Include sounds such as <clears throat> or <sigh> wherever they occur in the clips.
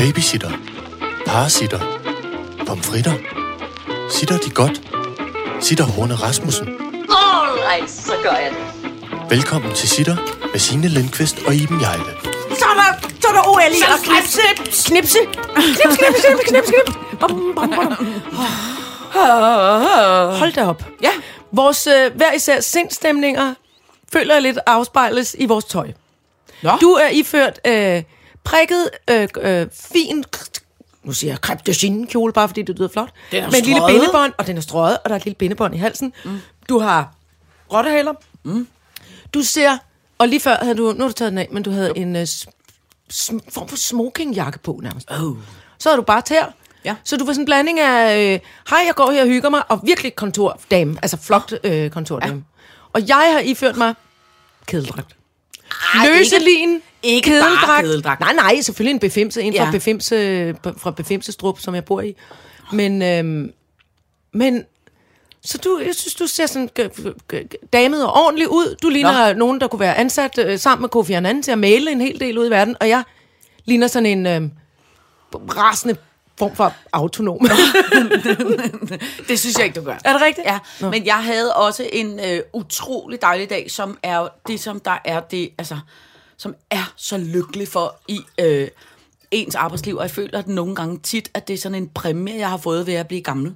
Babysitter. Parasitter. Pomfritter. Sitter de godt? Sitter Horne Rasmussen. Alright, så gør jeg det. Velkommen til Sitter med Signe Lindqvist og Iben Jejle. Så er der, så er der OL i at knipse. Knipse. Knips, knips, knips, knips, knips. Bum, bum, bum. Hold da op. Ja. Vores øh, hver især sindstemninger føler jeg lidt afspejles i vores tøj. Nå. Du er iført øh, prikket, øh, øh, fin, nu siger jeg crepe de chine kjole, bare fordi det lyder flot. Den med en lille bindebånd, og den er strøget, og der er et lille bindebånd i halsen. Mm. Du har rottehaler. Mm. Du ser, og lige før havde du, nu har du taget den af, men du havde en øh, sm- form for smokingjakke på nærmest. Oh. Så havde du bare tær. Ja. Så du var sådan en blanding af, øh, hej, jeg går her og hygger mig, og virkelig kontordame, altså flot øh, kontordame. Ja. Og jeg har iført mig kedeldragt. Løselin, ikke bare kedeldragt. Nej, nej, selvfølgelig en befimse, en Ja. fra, befimse, fra Befimsestrup, som jeg bor i. Men, øhm, men så du, jeg synes, du ser sådan damet og ordentlig ud. Du ligner Nå. nogen, der kunne være ansat øh, sammen med Kofi Annan til at male en hel del ud i verden, og jeg ligner sådan en øh, rasende form for autonom. <laughs> Det synes jeg ikke, du gør. er det rigtigt? Ja, Nå. men jeg havde også en øh, utrolig dejlig dag, som er det, som der er det, altså, som er så lykkelig for i øh, ens arbejdsliv, og jeg føler at nogle gange tit, at det er sådan en præmie, jeg har fået ved at blive gammel.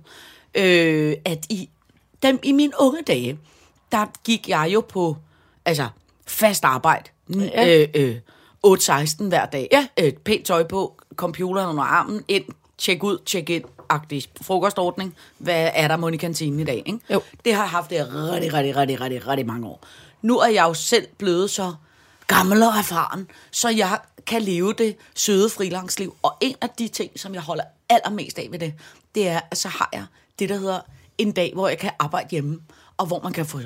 Øh, at i, dem, i mine unge dage, der gik jeg jo på altså, fast arbejde. Ja. Øh, øh, 8-16 hver dag. Ja. Øh, pænt tøj på, computeren under armen, ind, tjek ud, tjek ind, agtig frokostordning. Hvad er der mon i kantinen i dag, ikke? Jo. Det har jeg haft det rigtig, rigtig, rigtig, rigtig, rigtig mange år. Nu er jeg jo selv blevet så gammel og erfaren, så jeg kan leve det søde frilangsliv. Og en af de ting, som jeg holder allermest af ved det, det er, at så har jeg det, der hedder en dag, hvor jeg kan arbejde hjemme, og hvor man kan få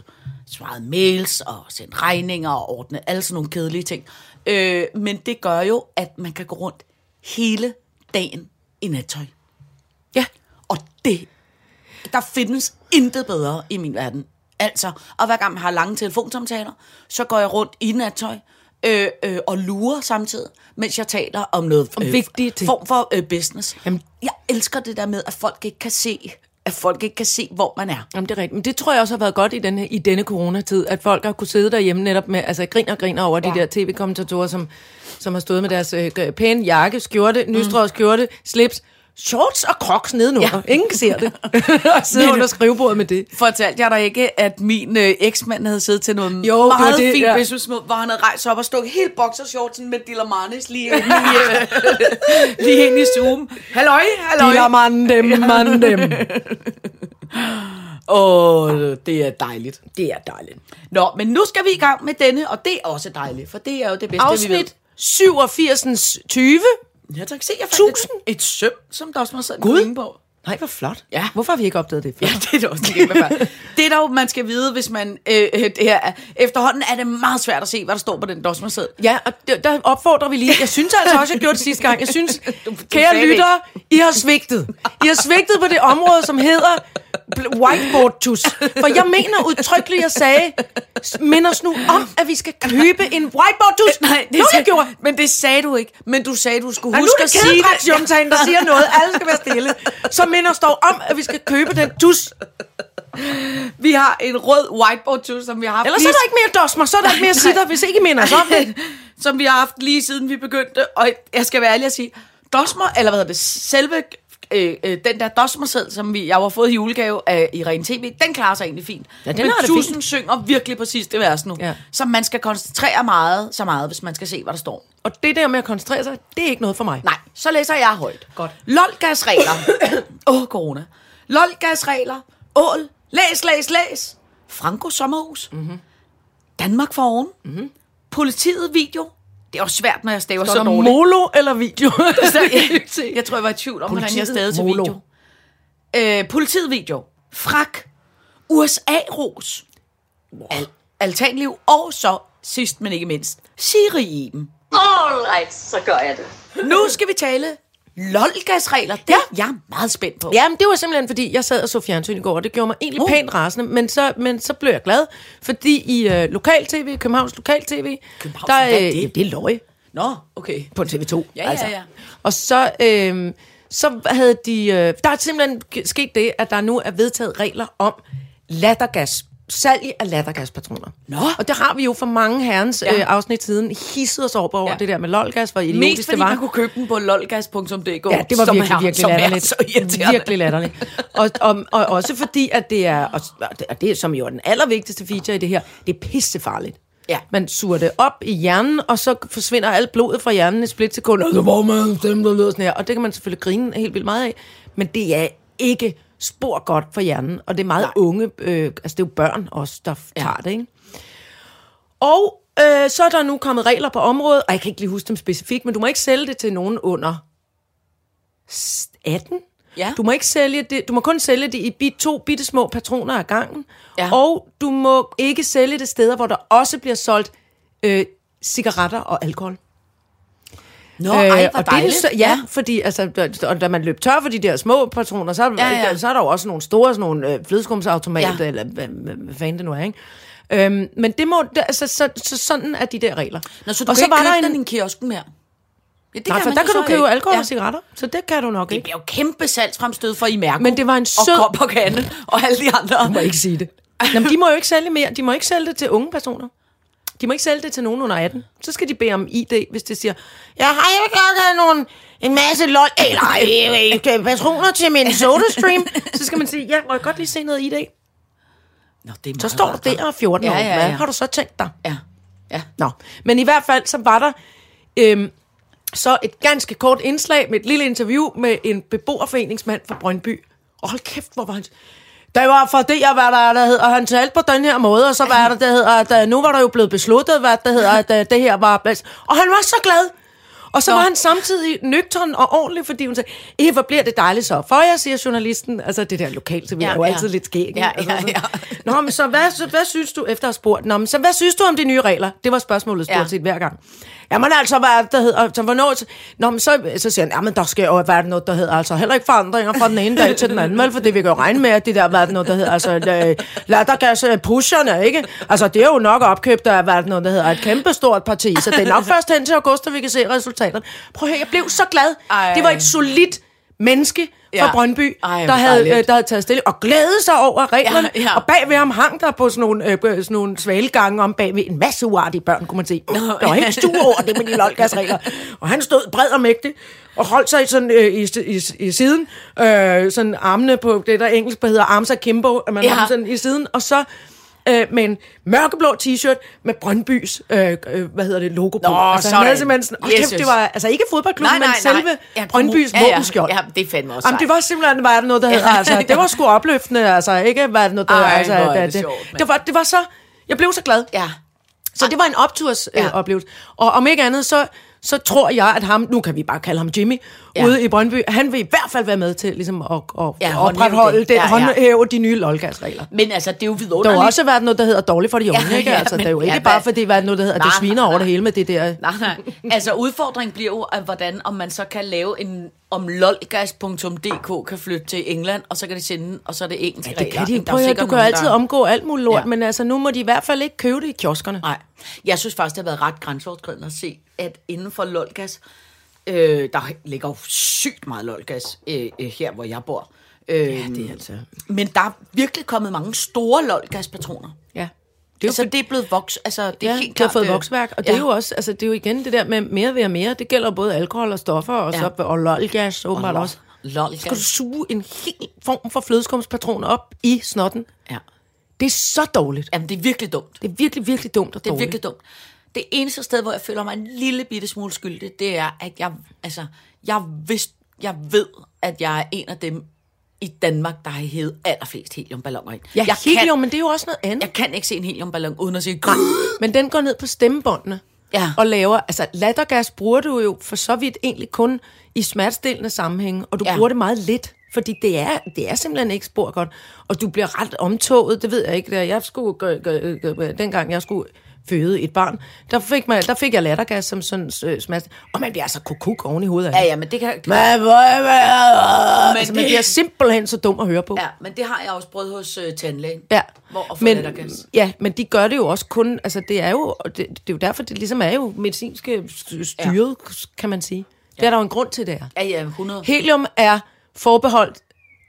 svaret mails og sende regninger og ordne alle sådan nogle kedelige ting. Øh, men det gør jo, at man kan gå rundt hele dagen i nattøj. Ja, og det, der findes intet bedre i min verden. Altså, og hver gang jeg har lange telefonsamtaler, så går jeg rundt i nattøj, øh, øh, og lurer samtidig, mens jeg taler om noget Om vigtige ting. form for øh, business. Jamen- jeg elsker det der med, at folk ikke kan se, at folk ikke kan se, hvor man er. Jamen, det er rigtigt. Men det tror jeg også har været godt i denne, i denne coronatid, at folk har kunne sidde derhjemme netop med, altså griner og griner over ja. de der tv-kommentatorer, som, som har stået med deres øh, pæne jakke, skjorte, nystrøget skjorte, slips, shorts og crocs nedenunder. Ja. Ingen ser det. <laughs> og sidder under skrivebordet med det. Fortalte jeg dig ikke, at min øh, eksmand havde siddet til noget Jo, meget det, det, fint ja. businessmøde, hvor han havde rejst op og stukket helt boxershortsen med Dillamarnes lige i, øh, lige ind i <laughs> <laughs> Zoom. Halløj, halløj. De man dem, man dem. Åh, det er dejligt. Det er dejligt. Nå, men nu skal vi i gang med denne, og det er også dejligt, for det er jo det bedste, vi ved. Afsnit 87 20. Ja, tak. Se, jeg fandt Tusind. et, et søm, som der også må sidde en Gud. på. Nej, hvor flot. Ja. Hvorfor har vi ikke opdaget det før? Ja, det er da også før. Det er dog, man skal vide, hvis man... Øh, øh, det her, efterhånden er det meget svært at se, hvad der står på den dosmerseddel. Ja, og der, der opfordrer vi lige. Jeg synes altså også, jeg gjorde det sidste gang. Jeg synes, <laughs> du kære sagde det lyttere, I har svigtet. I har svigtet på det område, som hedder bl- whiteboard-tus. For jeg mener udtrykkeligt, jeg sagde, "S- mind os nu om, at vi skal købe en whiteboard-tus. Nej, det sagde, jeg gjorde. Men det sagde du ikke. Men du sagde, du skulle nu huske er at det sige det. kædedragsjomtagen, der siger noget. Alle skal være stille. Så mind os dog om, at vi skal købe den tus. Vi har en rød whiteboard tus, som vi har haft Ellers lige, er der ikke mere dosmer, så er der ikke mere sitter, hvis ikke I minder os om det. <laughs> som vi har haft lige siden vi begyndte. Og jeg skal være ærlig at sige, dosmer, eller hvad hedder det, selve øh, øh, den der dosmerseddel, som vi, jeg har fået i julegave af Irene TV, den klarer sig egentlig fint. Ja, den Men det tusen fint. synger virkelig på sidste vers nu. Ja. Så man skal koncentrere meget, så meget, hvis man skal se, hvad der står. Og det der med at koncentrere sig, det er ikke noget for mig. Nej, så læser jeg højt. Godt. LOL-gasregler. <coughs> Åh, oh, corona. LOL-gasregler. Ål. Læs, læs, læs. Franco Sommerhus. Mm-hmm. Danmark for oven. Mm-hmm. Politiet video. Det er også svært, når jeg staver Står så dårligt. molo eller video? <laughs> Så jeg, jeg tror, jeg var i tvivl om, hvordan jeg Politiet stavede til Molo. video. Øh, politiet video. Frak. USA-ros. Al- altanliv. Og så, sidst men ikke mindst, Siri Iben. Alright, så gør jeg det. Nu skal vi tale LOL-gasregler. Det er jeg meget spændt på. Ja, men det var simpelthen, fordi jeg sad og så fjernsyn i går, og det gjorde mig egentlig Uh. pænt rasende, men så, men så blev jeg glad, fordi i øh, lokal-tv, Københavns lokal-tv, Københavns, der, er det? ja, det er løg. Nå, okay. på TV2. Ja, ja, ja. Og så, øh, så havde de... Øh, der er simpelthen sket det, at der nu er vedtaget regler om lattergas salg af lattergaspatroner. Nå. Og det har vi jo for mange herrens Ja. øh, afsnit siden hisset os over, over Ja. det der med lolgas, hvor idiotisk Mest fordi det var. man kunne købe den på lolgas.dk. Ja, det var som virkelig, er, virkelig som er latterligt. så irriterende. Virkelig latterligt. Og, og, og også fordi, at det er, og, og det, som jo er den allervigtigste feature i det her, det er pissefarligt. Ja. Man suger det op i hjernen, og så forsvinder alt blodet fra hjernen i splitsekund, og så man stemme, der lyder sådan her. Og det kan man selvfølgelig grine helt vildt meget af, men det er ikke spor godt for hjernen, og det er meget Nej. Unge, øh, altså det er jo børn også, der Ja. tager det, ikke? Og øh, så er der nu kommet regler på området, og jeg kan ikke lige huske dem specifikt, men du må ikke sælge det til nogen under s- 18. Ja. Du må ikke sælge det, du må kun sælge det i bit, to bitte små patroner ad gangen. Ja. Og du må ikke sælge det steder, hvor der også bliver solgt øh, cigaretter og alkohol. Nå, ej, Øh, og det er dejligt. så, ja, fordi altså, da, og da man løb tør for de der små patroner, så, Ja, ja, ja. ja. så er der jo også nogle store sådan nogle øh, flødeskumsautomater, Ja. ja. eller hvad, hvad, fanden det nu er, ikke? Øhm, men det må, det, altså, så, så, sådan er de der regler. Nå, så du og kan så ikke var der købe en, den i kiosken mere? Ja, det Nej, for man der kan du købe ikke. alkohol Ja. og cigaretter, så det kan du nok Det ikke. bliver jo kæmpe salgsfremstød for Imerco. Men det var en sød- Og Kop og Kande og alle de andre. Du må ikke sige det. Jamen, de må jo ikke sælge mere. De må ikke sælge det til unge personer. De må ikke sælge det til nogen under 18. Så skal de bede om ID, hvis det siger, jeg har jo godt have nogle, en masse lol, eller øh, øh, patroner til min SodaStream. Så skal man sige, ja, må jeg godt lige se noget ID? Nå, det er Så står du der og er 14 Ja, år. ja, ja. Hvad har du så tænkt dig? Ja, ja. Nå, men i hvert fald, så var der øhm, så et ganske kort indslag med et lille interview med en beboerforeningsmand fra Brøndby. Og hold kæft, hvor var han... Det var for det, jeg var der, der hedder, og han talte på den her måde, og så var der, der hedder, at øh, nu var der jo blevet besluttet, hvad det hedder, at øh, det her var bedst. Og han var så glad. Og så Nå. var han samtidig nøgtern og ordentlig, fordi hun sagde, Ej, hvor bliver det dejligt så. For jeg siger journalisten, altså det der lokalt, så vi Ja, er jo ja. altid lidt skæg. Ja, altså, ja, ja. Nå, men så hvad, så hvad synes du, efter at have spurgt, Nå, men så hvad synes du om de nye regler? Det var spørgsmålet stort ja. set hver gang. Jamen altså, hvad er det, der hedder, så hvornår, Nå, men så, så siger han, jamen der skal jo være noget, der hedder, altså heller ikke forandringer fra den ene dag til den anden, vel, for det vi kan jo regne med, at det der, hvad er det noget, der hedder, altså øh, lattergas øh, pusherne, ikke? Altså det er jo nok opkøbt af, hvad er det noget, der hedder, et kæmpestort parti, så det er nok først hen til august, at vi kan se resultaterne. Prøv at høre, jeg blev så glad. Ej. Det var et solidt menneske fra Ja. Brøndby, Ej, der, havde, øh, der havde taget stille og glædet sig over reglerne, Ja, ja. og bag ved ham hang der på sådan nogle, øh, sådan nogle svalegange om bag ved en masse uartige børn, kunne man se. Nå, der var helt stue over det med de lolgasregler. Og han stod bred og mægtig, og holdt sig sådan øh, i, i, i, siden, øh, sådan armene på det, der engelsk hedder arms akimbo, at man Ja. sådan i siden, og så øh, med en mørkeblå t-shirt med Brøndbys, øh, øh, hvad hedder det, logo på. Nå, altså, han sådan. havde simpelthen sådan, oh, kæft, det var, altså ikke fodboldklubben, men selve Ja, Brøndbys ja, ja. våbenskjold. Ja, det er fandme også Jamen, det var simpelthen, var det noget, der hedder, altså, det var sgu opløftende, altså, ikke, hvad er det noget, der, Ej, altså, det det, sjovt, mand. det, var, det var så, jeg blev så glad. Ja. Så det var en opturs øh, Ja. oplevelse. Og om ikke andet, så, så tror jeg, at ham, nu kan vi bare kalde ham Jimmy, Ja. ude i Brøndby, han vil i hvert fald være med til ligesom, at, at, Ja, opretholde det. det, Ja, ja. håndhæve de nye lolgasregler. Men altså, det er jo Der vidunderligt. har også været noget, der hedder dårligt for de unge, Ja, ikke? Altså, men- det er jo ikke ja, bare hvad- fordi, der er noget, der hedder, at det Nej, sviner nej, over det nej. hele med det der. Nej, nej. Altså, udfordringen bliver jo, at hvordan om man så kan lave en om lolgas.dk kan flytte til England, og så kan de sende, og så er det engelske Ja, det kan de. Der er Prøv at du kan altid der- omgå alt muligt lort, ja. men altså, nu må de i hvert fald ikke købe det i kioskerne. Nej, jeg synes faktisk, det har været ret grænseoverskridende at se, at inden for lolgas, øh, der ligger jo sygt meget lolgas øh, øh, her, hvor jeg bor. Øh, ja, det er altså- Men der er virkelig kommet mange store lolgaspatroner. Ja. Det er, altså, det er blevet voks. Altså, det er ja, helt de har klart, fået øh, voksværk, og det ja. er jo også, altså det er jo igen det der med mere ved mere, det gælder både alkohol og stoffer, og, Ja. så, og lolgas åbenbart lol- også. lolgas. Skal du suge en hel form for flødeskumspatron op i snotten? Ja. Det er så dårligt. Jamen, det er virkelig dumt. Det er virkelig, virkelig dumt og Det er dårligt. virkelig dumt. Det eneste sted, hvor jeg føler mig en lille bitte smule skyldig, det er, at jeg, altså, jeg, vidst, jeg ved, at jeg er en af dem i Danmark, der har hævet allerflest heliumballoner ind. Ja, jeg, helium, kan, men det er jo også noget andet. jeg kan ikke se en heliumballon uden at sige... "Grrr." Men den går ned på stemmebåndene Ja. og laver... Altså, lattergas bruger du jo for så vidt egentlig kun i smertestillende sammenhæng, og du Ja. bruger det meget lidt, fordi det er, det er simpelthen ikke spor godt. Og du bliver ret omtoget, det ved jeg ikke. Jeg skulle, dengang jeg skulle føde et barn, der fik, man, der fik jeg lattergas som sådan øh, smash. Og man bliver altså kukuk oven i hovedet af Ja, det. ja, men det kan... Hvad, hvad, hvad? Men Altså, man det- bliver simpelthen så dum at høre på. Ja, men det har jeg også prøvet hos øh, tandlægen. Ja. Hvor at få men, lattergas. ja, men de gør det jo også kun, altså det er jo, det, det er jo derfor, det ligesom er jo medicinske styret, ja. kan man sige. Det er der jo en grund til, det er. Ja, ja, 100. Helium er forbeholdt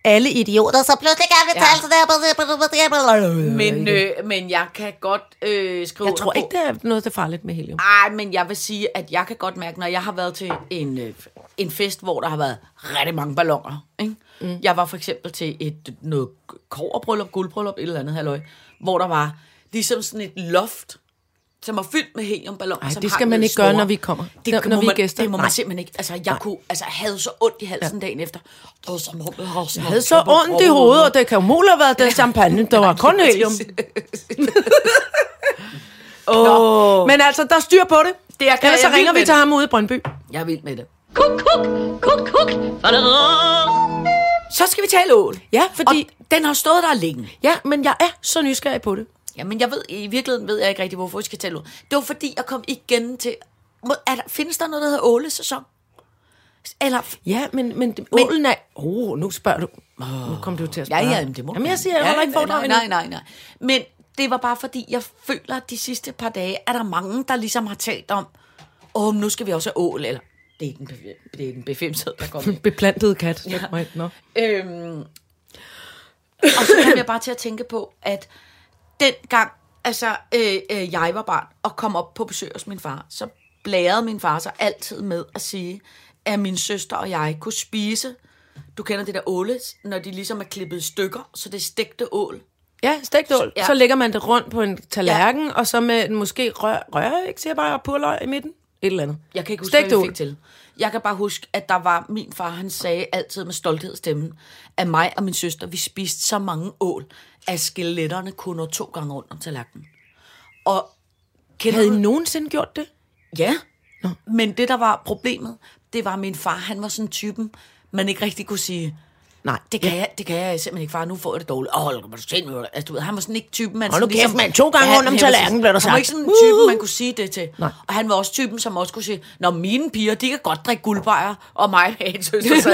alle idioter, så pludselig kan vi tale sådan der. Men, øh, men jeg kan godt øh, skrive Jeg tror ikke, der er noget, der er farligt med helium. Ej, men jeg vil sige, at jeg kan godt mærke, når jeg har været til en, øh, en fest, hvor der har været rigtig mange ballonger. Ikke? Mm. Jeg var for eksempel til et noget koverbryllup, guldbryllup, et eller andet halløj, hvor der var ligesom sådan et loft, som var fyldt med heliumballoner. Ej, som det skal man ikke gøre, snore. når vi kommer. Det, Når- når, vi er man, gæster. Det må man Nej. simpelthen ikke. Altså, jeg kunne, altså, havde så ondt i halsen ja. dagen efter. Det var som, jeg Jeg havde så ondt i hovedet, og det kan umuligt have været den champagne, der var <laughs> kun helium. <laughs> oh. Men altså, der er styr på det. Det er- Ellers så jeg er ringer vi til det. ham ude i Brøndby. Jeg er vild med det. Kuk, kuk, kuk, kuk. Så skal vi tale ål. Ja, fordi... Og den har stået der længe. Ja, men jeg er så nysgerrig på det. Ja, men jeg ved, i virkeligheden ved jeg ikke rigtig, hvorfor vi skal tale ål. Det var fordi, jeg kom igen til... Er der, findes der noget, der hedder ålesæson? Eller... Ja, men, men, men ålen er... Åh, oh, nu spørger du. Oh. Nu kom du til at Ja, spørge. ja, men det må Jamen, jeg siger, jeg ja, holder ikke foredrag nej, nej, nej, nej. Men det var bare fordi, jeg føler, at de sidste par dage, er der mange, der ligesom har talt om, åh, men nu skal vi også have ål, eller det er den, det er den befimshed, der kommer. <laughs> Beplantet kat. Ja. Nå. Øhm, og så kom jeg bare til at tænke på, at dengang altså, øh, øh, jeg var barn og kom op på besøg hos min far, så blærede min far sig altid med at sige, at min søster og jeg kunne spise, du kender det der åle, når de ligesom er klippet i stykker, så det er stegte ål. Ja, stegt ål. ja. Så lægger man det rundt på en tallerken, ja. og så med en måske rør, rør ikke siger bare, purløg i midten. Et eller andet. Jeg kan ikke huske, Stegt hvad vi fik til. Jeg kan bare huske, at der var min far, han sagde altid med stolthed stemmen, at mig og min søster, vi spiste så mange ål, at skeletterne kunne nå to gange rundt om tallerkenen. Og kender Havde I nogensinde gjort det? Ja, men det, der var problemet, det var, at min far, han var sådan typen, man ikke rigtig kunne sige, Nej. det kan, ja. jeg, det kan jeg simpelthen ikke, far, nu får jeg det dårligt. Åh, oh, du nu. Altså, du ved, han var sådan ikke typen, man... Hold nu sådan ligesom- kæft, mand. To gange Ja, rundt om tallerkenen, blev der Han var sagt. ikke sådan en typen, man kunne sige det til. Nej. Og han var også typen, som også kunne sige, når mine piger, de kan godt drikke guldbejer, og mig og en søster. så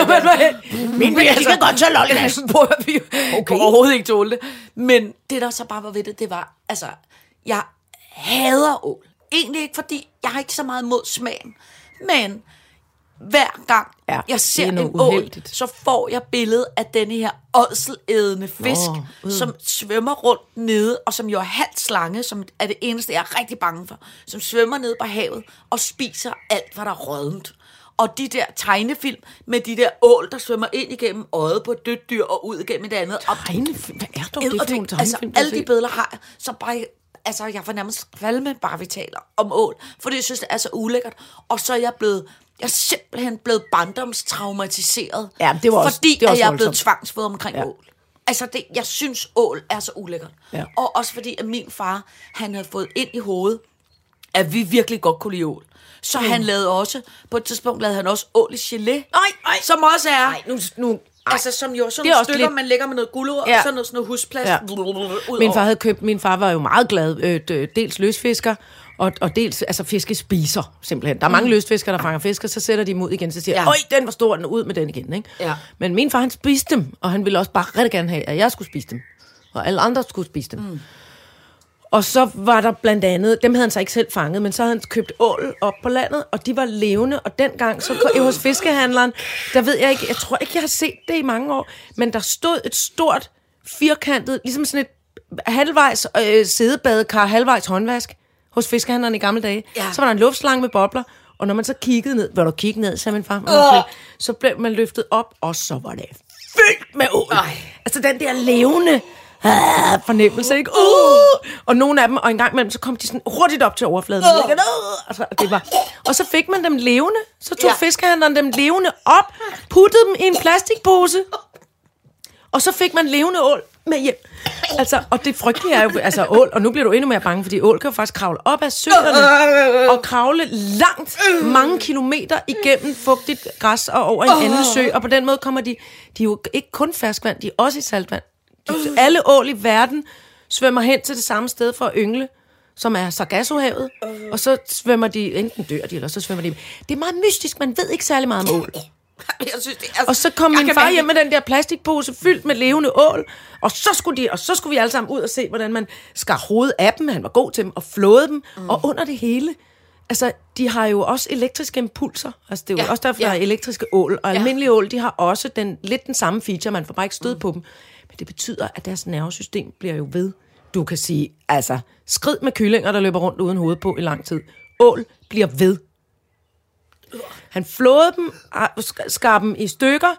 Mine piger, de kan godt tage lolligas. Prøv at vi okay. overhovedet ikke tåle det. Men det, der så bare var ved det, det var, altså, jeg hader ål. Egentlig ikke, fordi jeg har ikke så meget imod smagen. Men hver gang Ja, det jeg ser er en ål, så får jeg billedet af denne her ådselædende fisk, Nå, Nå, som svømmer rundt nede, og som jo er halvt slange, som er det eneste, jeg er rigtig bange for, som svømmer ned på havet og spiser alt, hvad der er rådent. Og de der tegnefilm med de der ål, der svømmer ind igennem øjet på et dødt dyr og ud igennem det andet. Tegnefilm? Hvad er dog det for nogle det, altså, tegnefilm, du alle de billeder har jeg, så bare, altså, jeg får nærmest kvalme, bare vi taler om ål, fordi jeg synes, det er så ulækkert. Og så er jeg blevet, jeg er simpelthen blevet barndomstraumatiseret, Ja, det var også- fordi det var at også jeg er blevet tvangsfodret omkring Ja. ål. Altså, det, jeg synes, ål er så ulækkert. Ja. Og også fordi, at min far, han havde fået ind i hovedet, at vi virkelig godt kunne lide ål. Så Mm. han lavede også, på et tidspunkt lavede han også ål i gelé. Nej, nej. Som også er... Nej, nu, nu, Altså, som jo sådan Det er nogle også stykker, lidt- man lægger med noget gulerod, Ja. og så noget, sådan noget husplads. Ja. Ud Min over. far havde købt, min far var jo meget glad, øh, dels løsfisker, og, og dels altså fiskespiser, simpelthen. Der er mange løsfiskere, der fanger fisk, og så sætter de dem ud igen, så siger ja. Øj, den var stor, den ud med den igen, ikke? Ja. Men min far, han spiste dem, og han ville også bare rigtig gerne have, at jeg skulle spise dem, og alle andre skulle spise dem. Mm. Og så var der blandt andet, dem havde han så ikke selv fanget, men så havde han købt ål op på landet, og de var levende, og dengang så kom- hos fiskehandleren, der ved jeg ikke, jeg tror ikke, jeg har set det i mange år, men der stod et stort, firkantet, ligesom sådan et halvvejs øh, sædebadekar, halvvejs håndvask hos fiskehandleren i gamle dage. Ja. Så var der en luftslange med bobler, og når man så kiggede ned, hvor du kigge ned, sagde min far, okay, så blev man løftet op, og så var det fyldt med ål. Altså den der levende ah, fornemmelse, ikke? Uh! Og nogle af dem, og en gang imellem, så kom de sådan hurtigt op til overfladen. Uh! Altså, det var. Og så fik man dem levende. Så tog. Ja. fiskehandleren dem levende op, puttede dem i en plastikpose, og så fik man levende ål med hjem. Altså, og det frygtelige er jo, altså ål, og nu bliver du endnu mere bange, fordi ål kan jo faktisk kravle op af søerne, og kravle langt, mange kilometer igennem fugtigt græs og over en anden sø, og på den måde kommer de, de er jo ikke kun ferskvand, de er også i saltvand. De, alle ål i verden svømmer hen til det samme sted for at yngle, som er Sargassohavet, og så svømmer de, enten dør de, eller så svømmer de. Det er meget mystisk, man ved ikke særlig meget om ål. <laughs> Jeg synes, det er, Og så kom min far hjem med den der plastikpose fyldt med levende ål, og så skulle, de, og så skulle vi alle sammen ud og se, hvordan man skar hovedet af dem, han var god til dem, og flåede dem, mm. og under det hele, altså, de har jo også elektriske impulser, altså det er jo Ja, også derfor, ja. der er elektriske ål, og Ja. almindelige ål, de har også den, lidt den samme feature, man får bare ikke stød mm. på dem, men det betyder, at deres nervesystem bliver jo ved. Du kan sige, altså, skrid med kyllinger, der løber rundt uden hoved på i lang tid. Ål bliver ved. Han flåede dem, ah, sk- skar dem i stykker,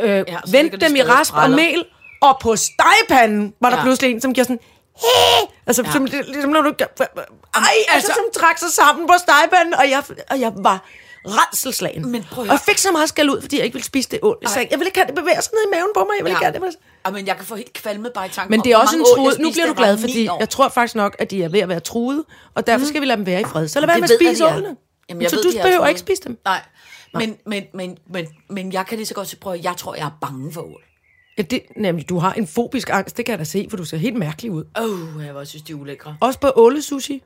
øh, ja, vendte dem i rasp og mel, og på stegepanden var der Ja. pludselig en, som giver sådan... Hey! Altså, ja. som, ligesom når du... Ej, altså, altså- som trak sig sammen på stegepanden, og jeg, og jeg var redselslagen. Men prøv at og jeg fik så meget skæld ud, fordi jeg ikke ville spise det ål. Jeg jeg vil ikke have det bevæger sig ned i maven på mig, jeg vil ikke have det. Ja. Ja, men jeg kan få helt kvalme bare i tanken Men det er også en truet... Nu bliver du glad, fordi jeg tror faktisk nok, at de er ved at være truet, og derfor skal vi lade dem være i fred. Så lad være med at spise er. ålene. Jamen, jeg Så ved, du er behøver ikke spise dem. Nej, men, men, men, men, men jeg kan lige så godt sige, prøv jeg tror, jeg er bange for ål. Ja, det, nemlig, du har en fobisk angst, det kan jeg da se, for du ser helt mærkelig ud. Åh, oh, jeg var synes, de er ulækre. Også på ålesushi.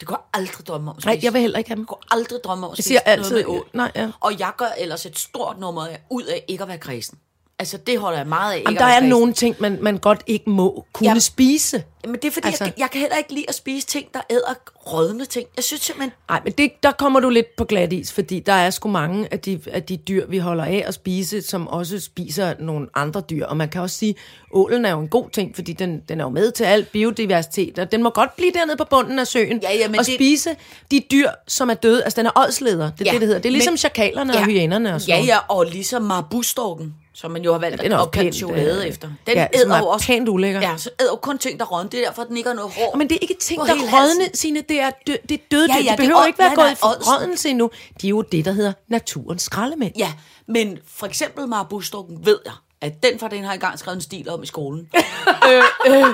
Det jeg aldrig drømme om at Nej, spise. jeg vil heller ikke have dem. Jeg kunne aldrig drømme om at Jeg spise siger noget altid... med ål. Nej, ja. Og jeg gør ellers et stort nummer ud af ikke at være kredsen. Altså, det holder jeg meget af. Jamen, der er kræsen. nogle ting, man, man godt ikke må kunne Jamen, spise. Men det er fordi, Altså- jeg, jeg kan heller ikke lide at spise ting, der æder rådne ting. Jeg synes simpelthen... Nej, men det, der kommer du lidt på glat is, fordi der er sgu mange af de, af de dyr, vi holder af at spise, som også spiser nogle andre dyr. Og man kan også sige, ålen er jo en god ting, fordi den, den er jo med til al biodiversitet, og den må godt blive dernede på bunden af søen Ja, ja, men og det- spise de dyr, som er døde. Altså, den er ådsleder, det er Ja, det, det hedder. Det er ligesom men- chakalerne og hyænerne og sådan Ja, ja, og ligesom marbustorken, som man jo har valgt er at opkalde chokolade øh, efter. Den ja, æder er jo også... pænt ulækker. Ja, så æder jo kun ting, der rådne. Det er derfor, den ikke har noget hår. Men det er ikke ting, der rådne, sine. Det er, dø, det er døde Ja, ja, De det er behøver åd- ikke være nej, gået i ådsel. rådnelse endnu. De er jo det, der hedder naturens skraldemænd. Ja, men for eksempel marbustorken ved jeg, at den for den har engang skrevet en stil om i skolen. <laughs> øh, øh,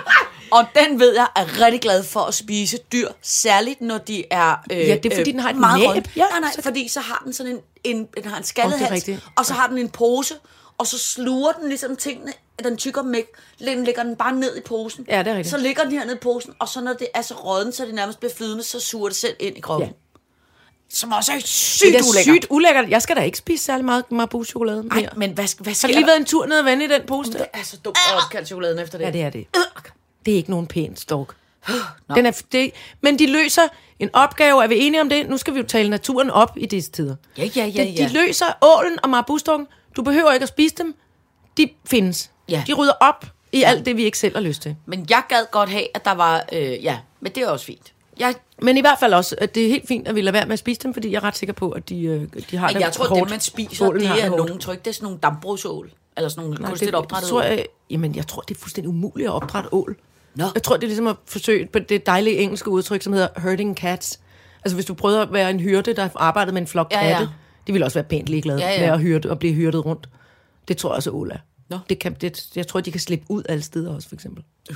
og den ved jeg er rigtig glad for at spise dyr, særligt når de er øh, Ja, det er, fordi den har et meget næb. Ja, nej, nej, så- fordi så har den sådan en, en den har en skaldet det er hals, og så har den en pose, og så sluger den ligesom tingene, den tykker mæk, den lægger den bare ned i posen. Ja, det er rigtigt. Så ligger den her ned i posen, og så når det er så rådden, så det nærmest bliver flydende, så suger det selv ind i kroppen. Ja. Som også er sygt Det er ulækkert. sygt ulækkert. Jeg skal da ikke spise særlig meget marbus-chokolade mere. Nej, men hvad, hvad Har sker du lige der? været en tur ned og vende i den pose? Det er så dumt at opkalde chokoladen efter det. Ja, det er det. Det er ikke nogen pæn stork. <sighs> Den er, det, men de løser en opgave. Er vi enige om det? Nu skal vi jo tale naturen op i disse tider. Ja, ja, ja, De, ja. de løser ålen og marbustorken. Du behøver ikke at spise dem. De findes. Ja. De rydder op i alt det, vi ikke selv har lyst til. Men jeg gad godt have, at der var... Øh, ja, men det er også fint. Jeg, Men i hvert fald også, at det er helt fint, at vi lader være med at spise dem, fordi jeg er ret sikker på, at de, øh, de har men det jeg tror, hårdt. det, man spiser, Ålen det er hårdt. nogle tryk. Det er sådan nogle dambrugsål. Eller sådan nogle Nej, kunstigt opdrættede tror jeg, jamen, jeg tror, det er fuldstændig umuligt at opdrætte ål. Nå. Jeg tror, det er ligesom at forsøge på det dejlige engelske udtryk, som hedder herding cats. Altså, hvis du prøver at være en hyrde, der arbejdede med en flok Ja, katte, ja. De vil også være pænt ligeglade Ja, ja. med at, hyrde, at blive hyrdet rundt. Det tror jeg også, er. Nå. Det kan, det, jeg tror, de kan slippe ud alle steder også, for eksempel. <laughs>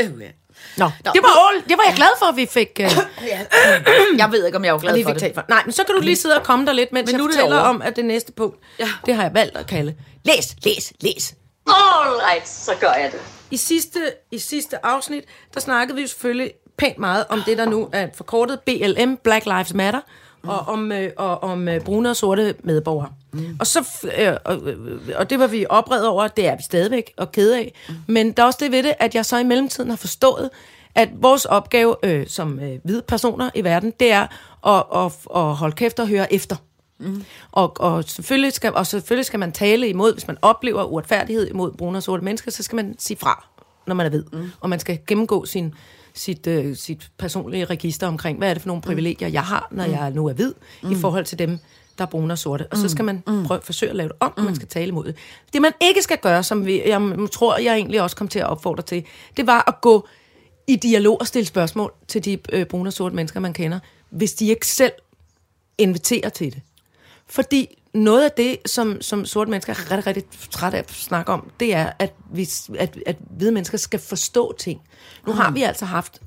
Øh, ja. Nå, det var ål. Det var jeg glad for, at vi fik... <coughs> Uh, Jeg ved ikke, om jeg er glad for det. talt for. Nej, men så kan du lige sidde og komme der lidt, mens Men jeg nu er det fortæller om, at det næste punkt, Ja. det har jeg valgt at kalde, læs, læs, læs. Alright, så gør jeg det. I sidste, I sidste afsnit, der snakkede vi jo selvfølgelig pænt meget om det, der nu er forkortet BLM, Black Lives Matter, og om, øh, og om øh, brune og sorte medborgere. Mm. Og, så, f- øh, og, øh, og det var vi oprevet over, det er vi stadigvæk og kede af. Mm. Men der er også det ved det, at jeg så i mellemtiden har forstået, at vores opgave øh, som øh, hvide personer i verden, det er at, at, at holde kæft og høre efter. Mm. Og, og, selvfølgelig skal, og selvfølgelig skal man tale imod, hvis man oplever uretfærdighed imod brune og sorte mennesker, så skal man sige fra, når man er ved. Mm. Og man skal gennemgå sin, sit, øh, sit personlige register omkring, hvad er det for nogle privilegier, jeg har, når mm. jeg nu er hvid, mm. i forhold til dem, der er brune og sorte. Og så skal man prøve, forsøge at lave det om, og man skal tale imod det. Det, man ikke skal gøre, som vi, jeg tror, jeg egentlig også kom til at opfordre til, det var at gå i dialog og stille spørgsmål til de øh, brune og sorte mennesker, man kender, hvis de ikke selv inviterer til det. Fordi noget af det, som, som sorte mennesker er rigtig, rigtig træt af at snakke om, det er, at, vi, at, at hvide mennesker skal forstå ting. Nu har vi altså haft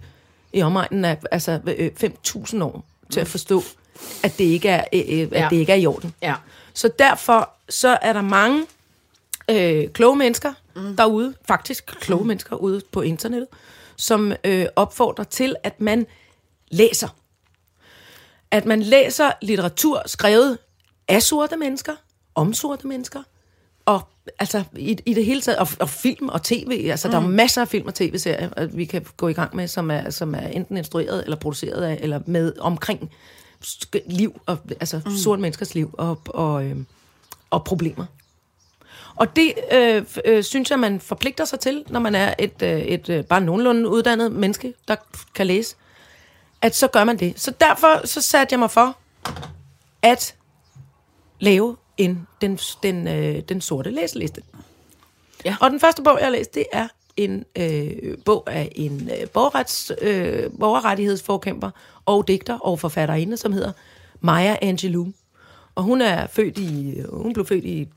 i omegnen af altså, øh, 5.000 år til at forstå, at det ikke er, øh, øh, at Ja. det ikke er i orden. Ja. Så derfor så er der mange øh, kloge mennesker mm. derude, faktisk kloge mm. mennesker ude på internettet, som øh, opfordrer til, at man læser. At man læser litteratur skrevet af sorte mennesker, om sorte mennesker, og altså i, i det hele taget, og, og film og tv, altså mm. der er masser af film og tv-serier, at vi kan gå i gang med, som er, som er enten instrueret eller produceret af, eller med omkring liv, og, altså mm. sorte menneskers liv og, og, øh, og problemer. Og det øh, øh, synes jeg, man forpligter sig til, når man er et, øh, et øh, bare nogenlunde uddannet menneske, der kan læse, at så gør man det. Så derfor så satte jeg mig for at lave en, den, den, øh, den sorte læseliste. Ja. Og den første bog, jeg har læst, det er en øh, bog af en øh, borgerrets, øh, borgerrettighedsforkæmper og digter og forfatterinde, som hedder Maya Angelou. Og hun er født i, hun blev født i,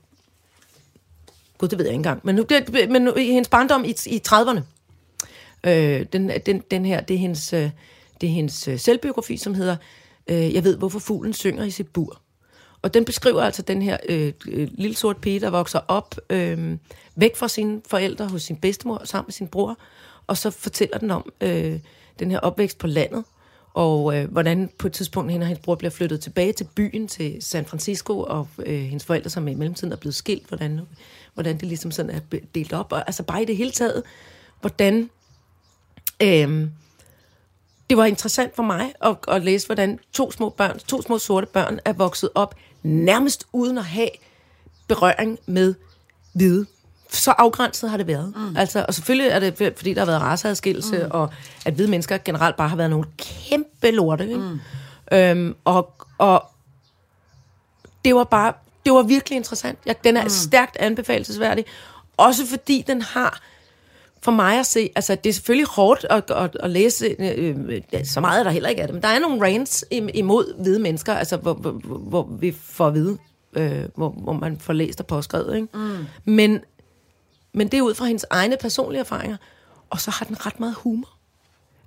gud, det ved jeg ikke engang, men, nu- det, men nu- i hendes barndom i, i 30'erne. Øh, den, den, den her, det er hendes, øh, det er hendes øh, selvbiografi, som hedder øh, Jeg ved, hvorfor fuglen synger i sit bur. Og den beskriver altså den her øh, øh, lille sort pige, der vokser op øh, væk fra sine forældre hos sin bedstemor sammen med sin bror. Og så fortæller den om øh, den her opvækst på landet, og øh, hvordan på et tidspunkt hende og hendes bror bliver flyttet tilbage til byen, til San Francisco, og øh, hendes forældre, som i mellemtiden er blevet skilt, hvordan, hvordan det ligesom sådan er delt op. Og altså bare i det hele taget, hvordan... Øh, det var interessant for mig at, at læse, hvordan to små børn, to små sorte børn er vokset op nærmest uden at have berøring med hvide. Så afgrænset har det været. Mm. Altså, og selvfølgelig er det, fordi der har været raceadskillelse, mm. og at hvide mennesker generelt bare har været nogle kæmpe lorte. Ikke? Mm. Øhm, og, og det var bare, det var virkelig interessant. Ja, den er mm. stærkt anbefalesværdig. Også fordi den har, for mig at se, altså det er selvfølgelig hårdt at, at, at læse, øh, øh, så meget er der heller ikke af det, men der er nogle rants im- imod hvide mennesker, altså hvor, hvor, hvor, vi får at vide, øh, hvor, hvor man får læst og påskrevet, ikke? Mm. Men, men det er ud fra hendes egne personlige erfaringer, og så har den ret meget humor.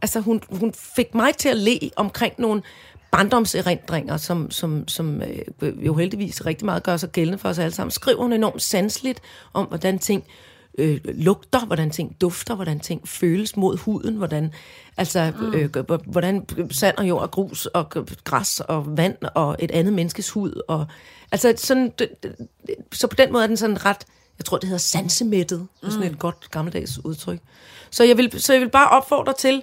Altså hun, hun fik mig til at le omkring nogle barndomserindringer, som, som, som øh, jo heldigvis rigtig meget gør sig gældende for os alle sammen. Skriver hun enormt sansligt om, hvordan ting øh, lugter, hvordan ting dufter, hvordan ting føles mod huden, hvordan, altså, øh, h- hvordan sand og jord og grus og græs og vand og et andet menneskes hud. Og, altså sådan, det, det, så på den måde er den sådan ret, jeg tror det hedder sansemættet, mm. sådan et godt gammeldags udtryk. Så jeg vil, så jeg vil bare opfordre til,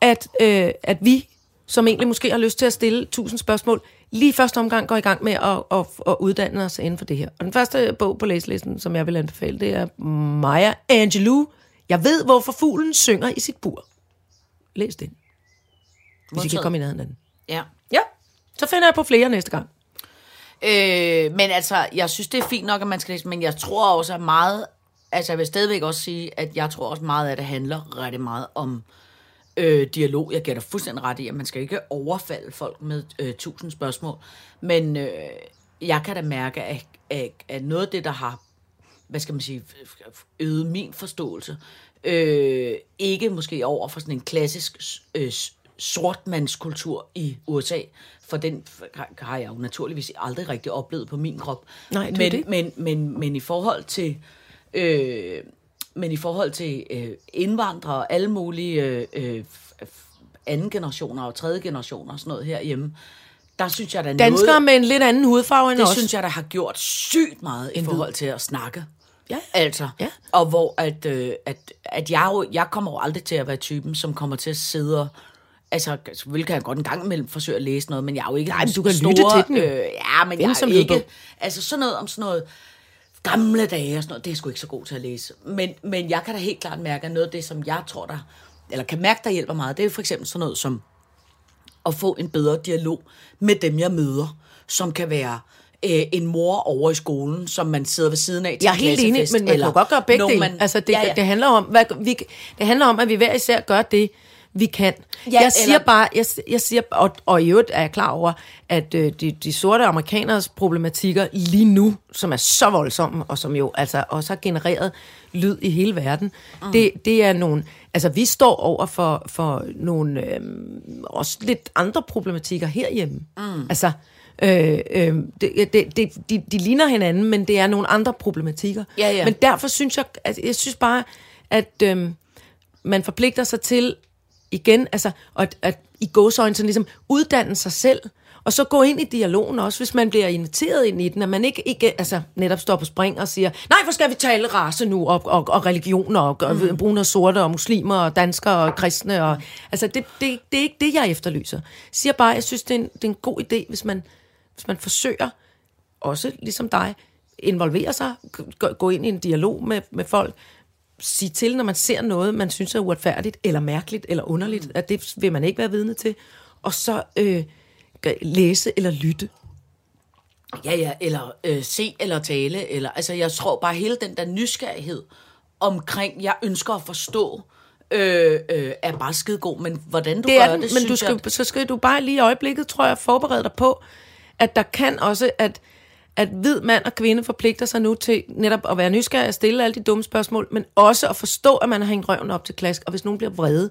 at, øh, at vi, som egentlig måske har lyst til at stille tusind spørgsmål, lige første omgang går i gang med at, at, at uddanne os inden for det her. Og den første bog på læselisten, som jeg vil anbefale, det er Maya Angelou. Jeg ved, hvorfor fuglen synger i sit bur. Læs den. Hvis I kan komme i nærheden af den. Ja. Ja, så finder jeg på flere næste gang. Øh, men altså, jeg synes, det er fint nok, at man skal læse, men jeg tror også, at meget... Altså, jeg vil stadigvæk også sige, at jeg tror også meget af det handler rigtig meget om øh, dialog. Jeg giver dig fuldstændig ret i, at man skal ikke overfalde folk med øh, tusind spørgsmål. Men øh, jeg kan da mærke, at, at, at noget af det, der har hvad skal man sige, øget min forståelse, øh, ikke måske over for sådan en klassisk øh, sortmandskultur i USA, for den har- jeg jo naturligvis aldrig rigtig oplevet på min krop. Nej, det men, det. Men, men, men i forhold til øh, men i forhold til øh, indvandrere og alle mulige øh, øh, anden generationer og tredje generationer og sådan noget herhjemme, der synes jeg, der er Danskere noget, med en lidt anden hudfarve end det os. synes jeg, der har gjort sygt meget i forhold til at snakke. Ja. Altså, Ja. og hvor at, øh, at, at jeg, jo, jeg kommer jo aldrig til at være typen, som kommer til at sidde og Altså, selvfølgelig kan jeg godt en gang imellem forsøge at læse noget, men jeg er jo ikke Nej, den men du kan store, lytte til den. Øh, ja, men Find jeg er ikke... Altså, sådan noget om sådan noget gamle dage og sådan noget, det er jeg sgu ikke så god til at læse. Men, men jeg kan da helt klart mærke, at noget af det, som jeg tror, der... Eller kan mærke, der hjælper meget, det er for eksempel sådan noget som at få en bedre dialog med dem, jeg møder, som kan være øh, en mor over i skolen, som man sidder ved siden af til Jeg er helt enig, men man kan godt gøre begge dele. man- Altså, det, ja, ja. det, handler om, hvad, vi, det handler om, at vi hver især gør det, vi kan. Ja, jeg siger eller- bare, jeg, jeg siger, og, og i øvrigt er jeg klar over, at øh, de, de sorte amerikaners problematikker lige nu, som er så voldsomme, og som jo altså også har genereret lyd i hele verden, mm. det, det er nogle, altså vi står over for, for nogle øhm, også lidt andre problematikker herhjemme. Mm. Altså, Øh, øh, det, det, det, de, de ligner hinanden, men det er nogle andre problematikker. Ja, ja. Men derfor synes jeg, altså, jeg synes bare, at øh, man forpligter sig til igen, altså, at, at i gåsøjne sådan ligesom uddanne sig selv, og så gå ind i dialogen også, hvis man bliver inviteret ind i den, at man ikke, ikke altså, netop står på spring og siger, nej, hvor skal vi tale race nu, og, og, og religioner, og, og mm. brune og sorte, og muslimer, og danskere, og kristne, og, altså, det, det, det er ikke det, jeg efterlyser. Jeg siger bare, jeg synes, det er en, det er en god idé, hvis man, hvis man forsøger, også ligesom dig, involvere sig, gå, gå ind i en dialog med, med folk, sige til, når man ser noget, man synes er uretfærdigt, eller mærkeligt, eller underligt, at det vil man ikke være vidne til, og så øh, læse eller lytte. Ja, ja, eller øh, se eller tale, eller, altså jeg tror bare hele den der nysgerrighed omkring, jeg ønsker at forstå, øh, øh, er bare skide god, men hvordan du det gør er den, det, men du skal, jeg, så skal du bare lige i øjeblikket, tror jeg, forberede dig på, at der kan også, at, at hvid mand og kvinde forpligter sig nu til netop at være nysgerrig og stille alle de dumme spørgsmål, men også at forstå, at man har hængt røven op til klask, og hvis nogen bliver vrede,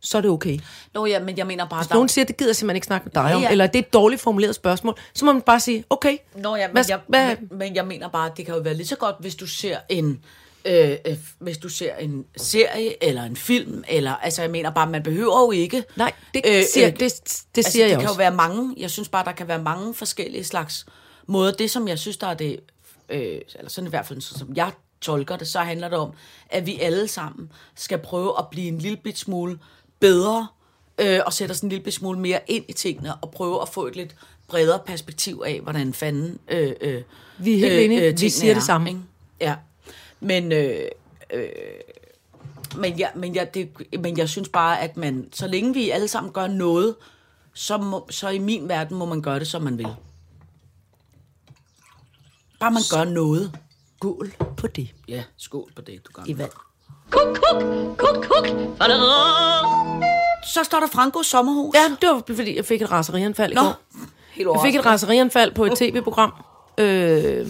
så er det okay. Nå ja, men jeg mener bare, Hvis der, nogen siger, at det gider jeg simpelthen ikke snakke med dig om, Ja, ja. eller det er et dårligt formuleret spørgsmål, så må man bare sige, okay, Nå ja, men, hvad, jeg, hvad, men, men jeg mener bare, at det kan jo være lige så godt, hvis du ser en... Øh, øh, hvis du ser en serie eller en film, eller altså jeg mener bare, man behøver jo ikke... nej, det, Øh, siger, øh, det, det altså, siger det jeg kan også. jo være mange, jeg synes bare, der kan være mange forskellige slags måder. Det, som jeg synes, der er det, øh, eller sådan i hvert fald, som jeg tolker det, så handler det om, at vi alle sammen skal prøve at blive en lille bit smule bedre, øh, og sætte os en lille bit smule mere ind i tingene, og prøve at få et lidt bredere perspektiv af, hvordan fanden øh, øh, Vi er helt enige. Vi tingene siger det er, samme. Ikke? Ja, men... Øh, øh, men, jeg, men, jeg, det, men jeg synes bare, at man, så længe vi alle sammen gør noget, så, må, så i min verden må man gøre det, som man vil. Bare man gør noget. Skål på det. Ja, skål på det, du gør. I vand. Kuk, kuk, kuk, kuk. Så står der Frankos sommerhus. Ja, det var fordi, jeg fik et raserianfald i Nå, går. helt Jeg fik et raserianfald på et tv-program, øh,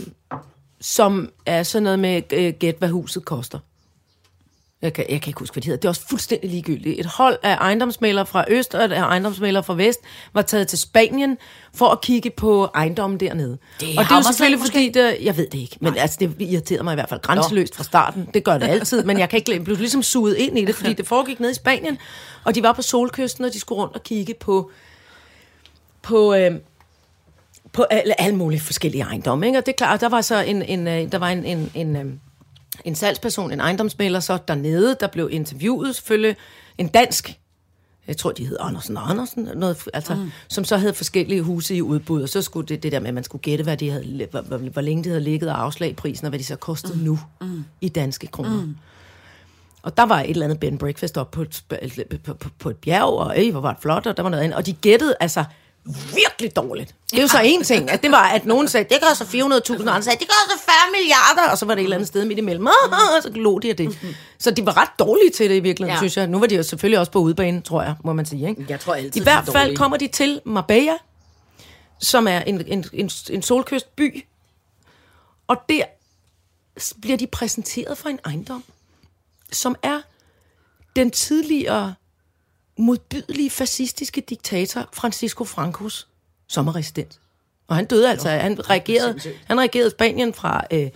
som er sådan noget med, øh, gæt hvad huset koster. Jeg kan, jeg kan ikke huske, hvad det hedder. Det er også fuldstændig ligegyldigt. Et hold af ejendomsmalere fra Øst og et af ejendomsmalere fra Vest var taget til Spanien for at kigge på ejendommen dernede. Det og det er jo selvfølgelig måske? fordi, det, jeg ved det ikke, men altså, det irriterede mig i hvert fald grænseløst fra starten. Det gør det altid, men jeg kan ikke <laughs> blive ligesom suget ind i det, fordi det foregik nede i Spanien, og de var på solkysten, og de skulle rundt og kigge på på, øh, på alle, alle mulige forskellige ejendomme. Ikke? Og det er klart, der var så en, en, øh, der var en, en, en, øh, en salgsperson, en ejendomsmælder, så dernede, der blev interviewet selvfølgelig en dansk, jeg tror, de hed Andersen og Andersen, noget, altså, mm. som så havde forskellige huse i udbud, og så skulle det, det der med, at man skulle gætte, hvad de havde, hvor, hvor, hvor længe de havde ligget og afslag prisen, og hvad de så kostede mm. nu mm. i danske kroner. Mm. Og der var et eller andet bed breakfast op på et, på, på, på et bjerg, og øj, hvor var det flot, og der var noget andet. Og de gættede altså virkelig dårligt. Det er jo så en ting, at det var, at nogen sagde, det koster 400.000, og andre sagde, det koster 40 milliarder, og så var det et eller andet sted midt imellem, og så lå de af det. Så de var ret dårlige til det i virkeligheden, Ja. synes jeg. Nu var de jo selvfølgelig også på udebane, tror jeg, må man sige. Ikke? Jeg tror altid, I hvert er fald dårlige. kommer de til Marbella, som er en, en, en, en solkystby, og der bliver de præsenteret for en ejendom, som er den tidligere modbydelige fascistiske diktator Francisco Francos sommerresident. Og han døde altså, han regerede, han regerede Spanien fra, øh,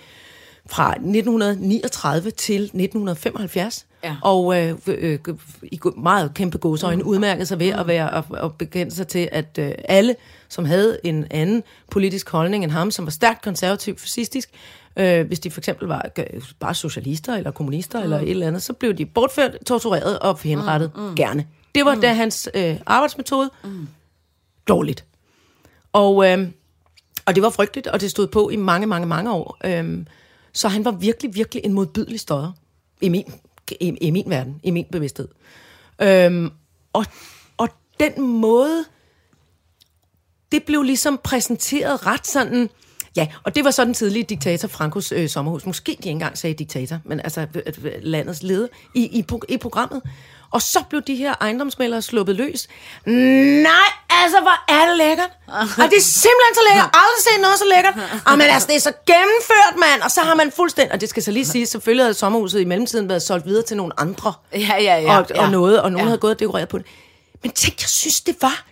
fra 1939 til 1975. Ja. Og øh, øh, i meget kæmpe godsøjne udmærkede sig ved at, være, at, at bekende sig til, at øh, alle, som havde en anden politisk holdning end ham, som var stærkt konservativ fascistisk, øh, hvis de for eksempel var øh, bare socialister eller kommunister mm. eller et eller andet, så blev de bortført, tortureret og henrettet mm. Mm. gerne. Det var mm. da hans øh, arbejdsmetode. Mm. Dårligt. Og, øh, og det var frygteligt, og det stod på i mange, mange, mange år. Øh, så han var virkelig, virkelig en modbydelig støder. I min, i, i min verden, i min bevidsthed. Øh, og, og den måde, det blev ligesom præsenteret ret sådan... Ja, og det var så den tidlige diktator Frankos øh, sommerhus. Måske de ikke engang sagde diktator, men altså øh, øh, landets leder i, i, i programmet. Og så blev de her ejendomsmalere sluppet løs. Nej, altså, hvor er det lækkert. Og det er simpelthen så lækkert. Aldrig set noget så lækkert. Og men altså, det er så gennemført, mand. Og så har man fuldstændig... Og det skal så lige sige, selvfølgelig havde sommerhuset i mellemtiden været solgt videre til nogle andre. Ja, ja, ja. Og, ja. og noget, og nogen Ja. havde gået og dekoreret på det. Men tænk, jeg synes, det var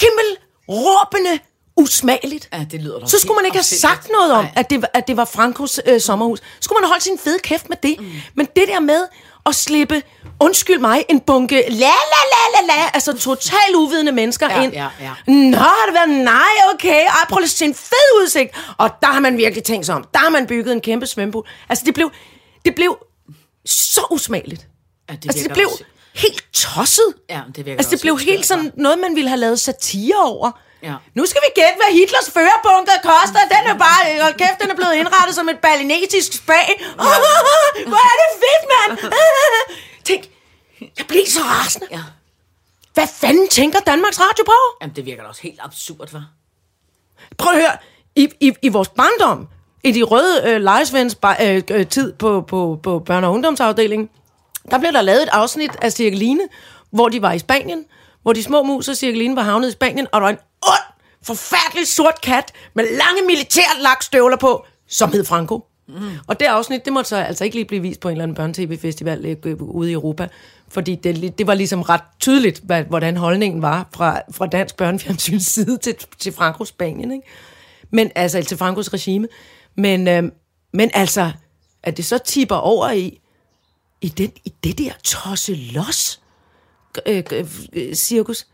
himmelråbende usmageligt. Ja, det lyder Så skulle man ikke have sagt noget om, Nej. at det, var- at det var Frankos øh, sommerhus. Så skulle man have holdt sin fede kæft med det. Mm. Men det der med at slippe, undskyld mig, en bunke la la la la la, altså totalt uvidende mennesker Ja, ind. ja, ja. Nå, har det været, nej, okay, ej, prøv lige at se en fed udsigt. Og der har man virkelig tænkt sig om. Der har man bygget en kæmpe svømmepool. Altså, det blev, det blev så usmageligt. Ja, det altså, det blev også- helt tosset. Ja, det virker Altså, det blev helt sådan noget, man ville have lavet satire over. Ja. Nu skal vi gætte, hvad Hitlers førerbunker koster. Den er bare, hold kæft, den er blevet indrettet som et balinetisk spag. <laughs> Hvor er det fedt, mand! <laughs> Tænk, jeg blev så rasende. Ja. Hvad fanden tænker Danmarks Radio på? Jamen, det virker da også helt absurd, hva'? Prøv at høre, i, i, i vores barndom, i de røde øh, lejesvends øh, øh, tid på, på, på børne- og ungdomsafdelingen, der blev der lavet et afsnit af Cirkeline, hvor de var i Spanien, hvor de små mus og Cirkeline var havnet i Spanien, og der var en ond, forfærdelig sort kat med lange militærlakstøvler på, som hed Franco. Mm. Og det afsnit, det måtte så altså ikke lige blive vist på en eller anden børne-tv-festival øh, ude i Europa, fordi det, det var ligesom ret tydeligt, hvad, hvordan holdningen var fra, fra dansk børnefjernsyns side <laughs> til, til Frankos Spanien, ikke? Men altså, til Frankos regime. Men, øh, men altså, at det så tipper over i, i, den, i det der tosse los øh, øh, øh, cirkus.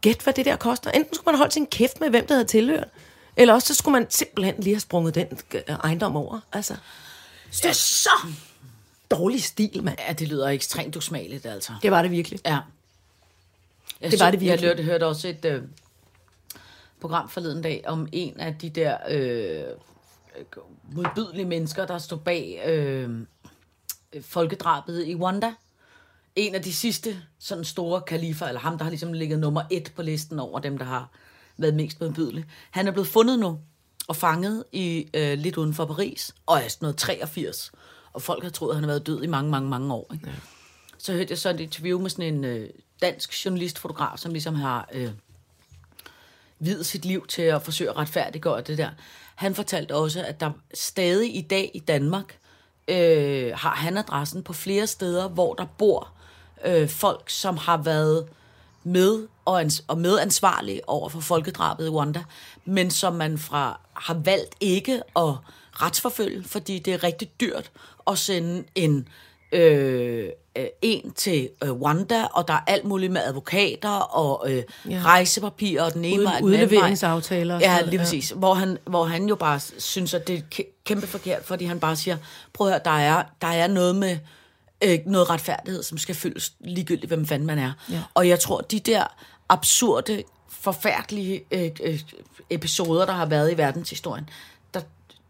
Gæt, hvad det der koster. Enten skulle man holde sin kæft med, hvem der havde tilhørt, eller også så skulle man simpelthen lige have sprunget den øh, ejendom over. Altså, det er så dårlig stil, mand. Ja, det lyder ekstremt usmageligt, altså. Det var det virkelig. Ja. Jeg Det var så- det virkelig. Jeg hørte, hørte også et øh, program forleden dag om en af de der øh, modbydelige mennesker, der stod bag øh, folkedrabet i Rwanda. En af de sidste sådan store kalifer, eller ham, der har ligesom ligget nummer et på listen over dem, der har været mest modbydelige. Han er blevet fundet nu og fanget i øh, lidt uden for Paris, og er sådan noget 83. Og folk har troet, at han har været død i mange, mange, mange år. Ikke? Ja så hørte jeg så et interview med sådan en øh, dansk journalistfotograf, som ligesom har øh, videt sit liv til at forsøge at retfærdiggøre det der. Han fortalte også, at der stadig i dag i Danmark øh, har han adressen på flere steder, hvor der bor øh, folk, som har været med og, ans- og medansvarlige over for folkedrabet i Rwanda, men som man fra har valgt ikke at retsforfølge, fordi det er rigtig dyrt at sende en øh, øh, en til øh, Rwanda, og der er alt muligt med advokater og øh, ja. rejsepapirer, og den ene Uden- vej, udleveringsaftaler Ja, lige ja. præcis. Hvor han, hvor han jo bare synes, at det er kæ- kæmpe forkert, fordi han bare siger, prøv at høre, der er, der er noget med øh, noget retfærdighed, som skal følges ligegyldigt, hvem fanden man er. Ja. Og jeg tror, de der absurde, forfærdelige øh, øh, episoder, der har været i verdenshistorien, der,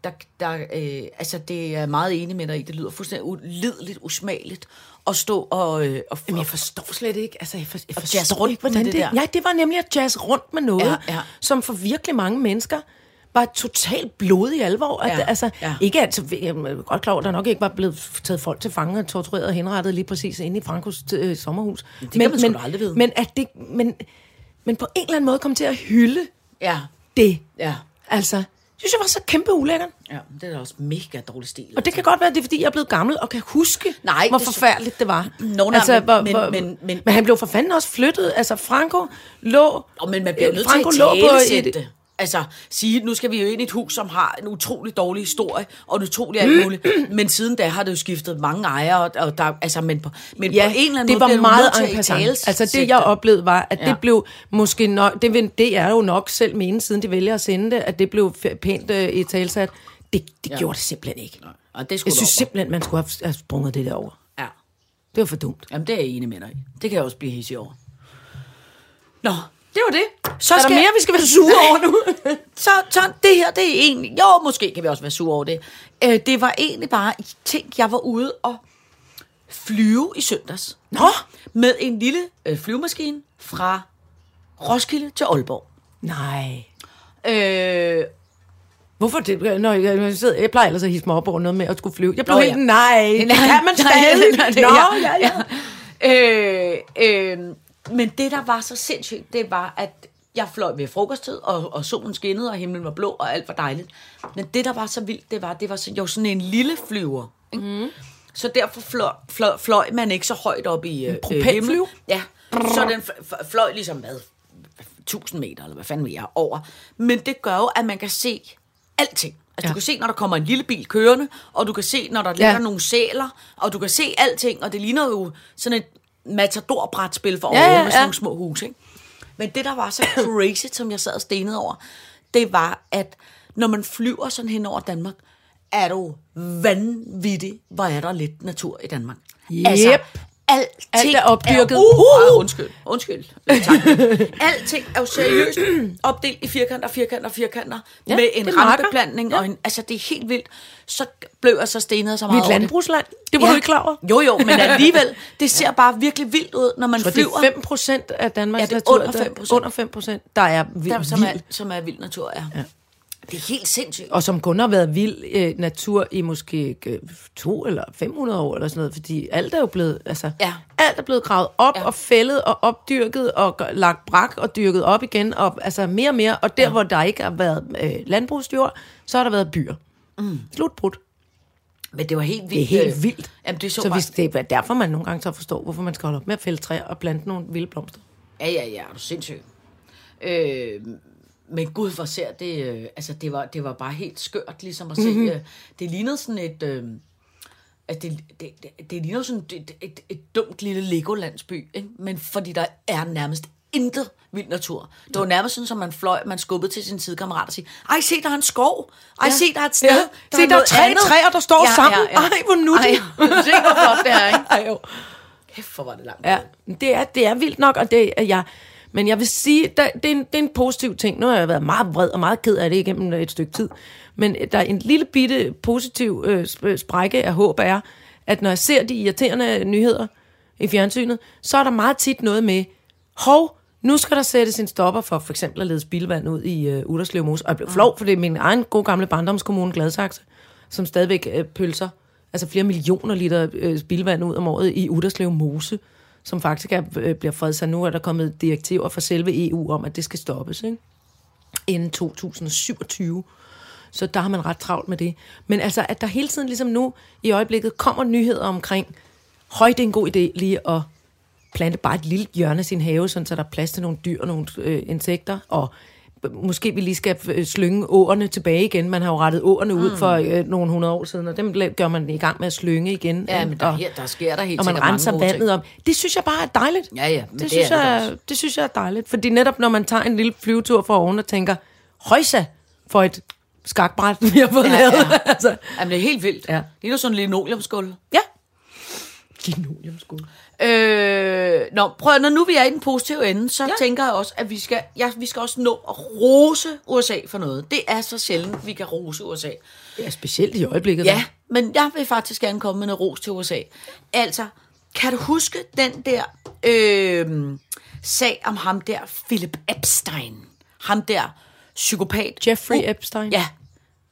der, der øh, altså det er meget enig med dig i, det lyder fuldstændig ulideligt, usmageligt at stå og... Øh, og, Jamen, jeg forstår slet ikke, altså jeg, for, jeg forstår ikke, hvordan det det der. Ja, det var nemlig at jazz rundt med noget, Ja, ja. som for virkelig mange mennesker var totalt blodig alvor. At, Ja, altså, ja. Ikke altså, jeg er godt klar over, at der nok ikke var blevet taget folk til fange og tortureret og henrettet lige præcis inde i Frankos øh, sommerhus. det kan man da aldrig vide. Men, at det, men, men på en eller anden måde kom til at hylde ja, det. ja, Altså, synes jeg var så kæmpe ulækkert. ja, det er da også mega dårlig stil. Og det kan godt være, at det er, fordi jeg er blevet gammel og kan huske, Nej, hvor det- forfærdeligt det var. Nå, nej, men- hvor, men- hvor, men- men- men han blev for fanden også flyttet. Altså, Franco lå... Og men man bliver jo nødt Franco til lå at på talesætte et- det. Altså, sige, nu skal vi jo ind i et hus, som har en utrolig dårlig historie, og en utrolig alt muligt. <clears throat> Men siden da har det jo skiftet mange ejere, og- der, altså, men på, men Ja, på en eller anden det måde var meget til at Altså det, jeg oplevede, var, at ja. Det blev måske nok... Det, det er jo nok selv mene, siden de vælger at sende det, at det blev pænt uh, i talsat. Det, det ja. gjorde det simpelthen ikke. Og det Jeg synes over. simpelthen, man skulle have, have sprunget det der over. Ja. Det var for dumt. Jamen, det er jeg enig med dig. Det kan jeg også blive hissig over. Nå, Det var det. Så er der skal- mere, vi skal være sure over nu? <laughs> så, så det her, det er egentlig... Jo, måske kan vi også være sure over det. Øh, det var egentlig bare... Tænk, jeg var ude og flyve i søndags. Nå! Med en lille øh, flyvemaskine fra Roskilde til Aalborg. Nej. Øh, Hvorfor det? Når jeg, jeg, sidder, jeg plejer ellers at hisse mig op over noget med at skulle flyve. Jeg blev Nå, helt, ja. nej, det kan man stadig. Nå, ja, ja. Øh, øh, men det, der var så sindssygt, det var, at jeg fløj ved frokosttid, og, og solen skinnede, og himlen var blå, og alt var dejligt. Men det, der var så vildt, det var, det var så, jo sådan en lille flyver. Ikke? Mm. Så derfor fløj, fløj, fløj man ikke så højt op i øh, propelflyver? himlen. Ja, så den fløj ligesom hvad? 1000 meter, eller hvad fanden vi er, over. Men det gør jo, at man kan se alting. Altså. Ja. du kan se, når der kommer en lille bil kørende, og du kan se, når der ligger Ja. nogle sæler, og du kan se alting, og det ligner jo sådan et matador-brætspil for Ja, ja, ja, med sådan ja. nogle små huse, ikke? Men det, der var så crazy, som jeg sad og stenede over, det var, at når man flyver sådan hen over Danmark, er du vanvittig, hvor er der lidt natur i Danmark. Altså, Yep. Alting Alt er opdyrket. Er, uh, uh, undskyld, undskyld. Tak. <laughs> alting er jo seriøst opdelt i firkanter, firkanter, firkanter, Ja, ja, med en det er marker. rampeplantning. Ja. Og en, altså, det er helt vildt. Så blev jeg så stenet så Vi meget er et over det. landbrugsland. Det var ja. du ikke klar over. Jo, jo, men <laughs> alligevel, det ser bare virkelig vildt ud, når man Så det flyver. er 5 procent af Danmarks Ja, det er natur. under der- 5%. Under 5 procent, der er vild, der, som, er, som er vild natur, ja. ja. Det er helt sindssygt. Og som kun har været vild øh, natur i måske øh, to eller 500 år eller sådan noget, fordi alt er jo blevet, altså, Ja. alt er blevet gravet op ja. Og fældet og opdyrket og lagt brak og dyrket op igen, og altså mere og mere, og der, ja. hvor der ikke har været øh, landbrugsjord, så har der været byer. Mm. Slutbrudt. Men det var helt vildt. Det er helt øh, vildt. Jamen, det så, Så bare, hvis det er derfor, man nogle gange så forstår, hvorfor man skal holde op med at fælde træer og plante nogle vilde blomster. Ja, ja, ja, er du sindssyg. Øh, men gud, hvor ser det... Øh, altså, det var, det var bare helt skørt, ligesom at se... Mhm. Mm-hmm. Øh, det lignede sådan et... Øh, at det, det, det, det ligner sådan et, et, et, dumt lille Lego-landsby, ikke? men fordi der er nærmest intet vild natur. Det var nærmest sådan, som man fløj, man skubbede til sin sidekammerat og sige, ej, se, der er en skov. Ej, Ja. se, der er et sted. Ja. Se, der er tre andet." træer, der står sammen. Ej, hvor nuttigt. Ej, <laughs> se, hvor flot det er, ikke? Ej, jo. Kæft, hvor var det langt. Ja, det er, det er vildt nok, og det er jeg. Men jeg vil sige, der, det, er en, det er en positiv ting. Nu har jeg været meget vred og meget ked af det igennem et stykke tid. Men der er en lille bitte positiv øh, sp- sprække af håb er, at når jeg ser de irriterende nyheder i fjernsynet, så er der meget tit noget med, hov, nu skal der sættes en stopper for for eksempel at lede spildevand ud i øh, Uderslev Mose. Og jeg blev flov, for det er min egen gode gamle barndomskommune, Gladsaxe, som stadigvæk øh, pølser altså flere millioner liter øh, spildevand ud om året i Uderslev Mose, som faktisk er, øh, bliver fredet sig. Nu er der kommet direktiver fra selve EU om, at det skal stoppes ikke? inden 2027. Så der har man ret travlt med det. Men altså, at der hele tiden ligesom nu i øjeblikket kommer nyheder omkring, høj, det er en god idé lige at plante bare et lille hjørne af sin have, sådan, så der er plads til nogle dyr og nogle øh, insekter, og måske vi lige skal øh, slynge åerne tilbage igen. Man har jo rettet åerne ud for øh, nogle hundrede år siden, og dem gør man i gang med at slynge igen. Ja, men der, og, her, der sker der helt og man renser ting. vandet om. Det synes jeg bare er dejligt. Ja, ja, men Det, det synes det jeg, også. det synes jeg er dejligt. Fordi netop når man tager en lille flyvetur for oven og tænker, højsa for et skakbræt, vi har fået Ja, lavet. ja. <laughs> altså, Jamen, det er helt vildt. Ja. Det ligner sådan en linoleumsgulv. ja. Linoleumsgulv. Øh, nå, prøv når nu vi er i den positive ende, så Ja. ja. tænker jeg også, at vi skal, ja, vi skal også nå at rose USA for noget. Det er så sjældent, vi kan rose USA. Er specielt i øjeblikket. Ja, men jeg vil faktisk gerne komme med noget ros til USA. Altså, kan du huske den der øh, sag om ham der, Philip Epstein? Ham der psykopat. Jeffrey Uh, Epstein. Ja,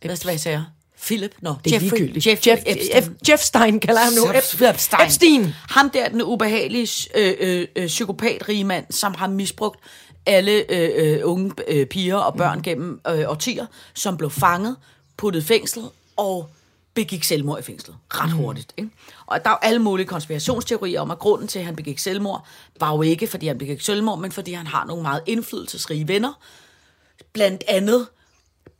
hvad hvad jeg siger? Philip? Nå, Det er Jeffrey, ligegyldigt. Jeffrey Jeff, Epstein. F, Jeff Stein kalder ham nu. Ep- Epstein. Epstein. Ham der, den ubehagelige øh, øh, øh, psykopatrige mand, som har misbrugt alle øh, øh, unge øh, piger og børn mm. gennem øh, årtier, som blev fanget, puttet fængsel og begik selvmord i fængslet. Ret hurtigt. Ikke? Og der er jo alle mulige konspirationsteorier om, at grunden til, at han begik selvmord, var jo ikke, fordi han begik selvmord, men fordi han har nogle meget indflydelsesrige venner. Blandt andet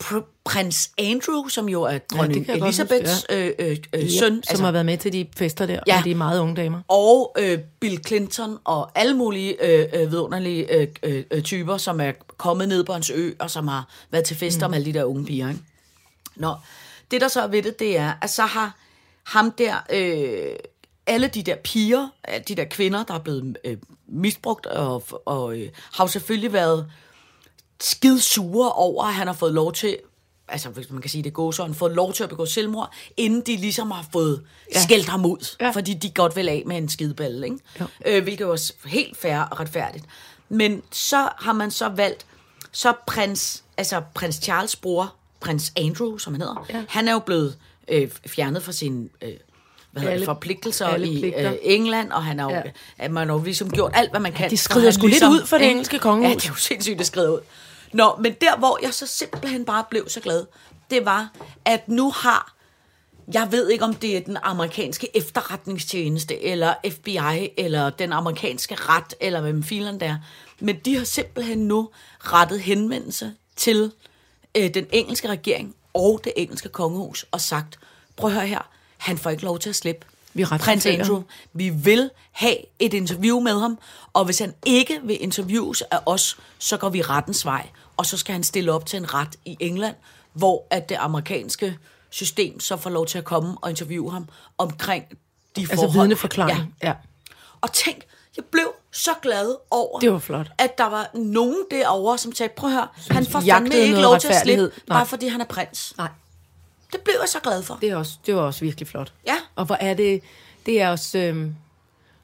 pr- prins Andrew, som jo er dronning ja, Elisabeths huske, øh, øh, øh, Ja, søn. som har været med til de fester der, Ja. ja. med de meget unge damer. og øh, Bill Clinton og alle mulige øh, øh, vidunderlige øh, øh, øh, typer, som er kommet ned på hans ø, og som har været til fester mm. med alle de der unge piger. Ikke? Nå, det der så er ved det, det er, at så har ham der, øh, alle de der piger, de der kvinder, der er blevet øh, misbrugt, og, og øh, har jo selvfølgelig været skid sure over, at han har fået lov til, altså hvis man kan sige det går så, han har fået lov til at begå selvmord, inden de ligesom har fået ja. skældt ham ud, ja. Ja. fordi de godt vil af med en skideballe, ikke? Jo. Øh, hvilket er helt fair og retfærdigt. Men så har man så valgt, så prins, altså prins Charles bror, prins Andrew, som han hedder, ja. han er jo blevet øh, fjernet fra sin øh, hvad hedder det, Alle- forpligtelser alle i pligter. øh, England, og han har jo, ja. Ja. at man har jo ligesom gjort alt, hvad man kan. de så skrider sgu lidt ud for det engelske kongehus. Ja, det er jo sindssygt, det skrider ud. Nå, men der, hvor jeg så simpelthen bare blev så glad, det var, at nu har, jeg ved ikke, om det er den amerikanske efterretningstjeneste, eller FBI, eller den amerikanske ret, eller hvem filen der er, Men de har simpelthen nu rettet henvendelse til øh, den engelske regering og det engelske kongehus og sagt, prøv at høre her, han får ikke lov til at slippe. Vi Prins Andrew, vi vil have et interview med ham, og hvis han ikke vil interviews af os, så går vi rettens vej, og så skal han stille op til en ret i England, hvor at det amerikanske system så får lov til at komme og interviewe ham omkring de Altså forhold. vidneforklaring. Ja. ja. Og tænk, jeg blev så glad over, Det var flot. at der var nogen derovre, som sagde, prøv at høre, han får fandme ikke lov til at slippe. Nej. bare fordi han er prins. Nej, Det blev jeg så glad for. det, er også, det var også virkelig flot. Ja. Og hvor er det, det er også, øhm,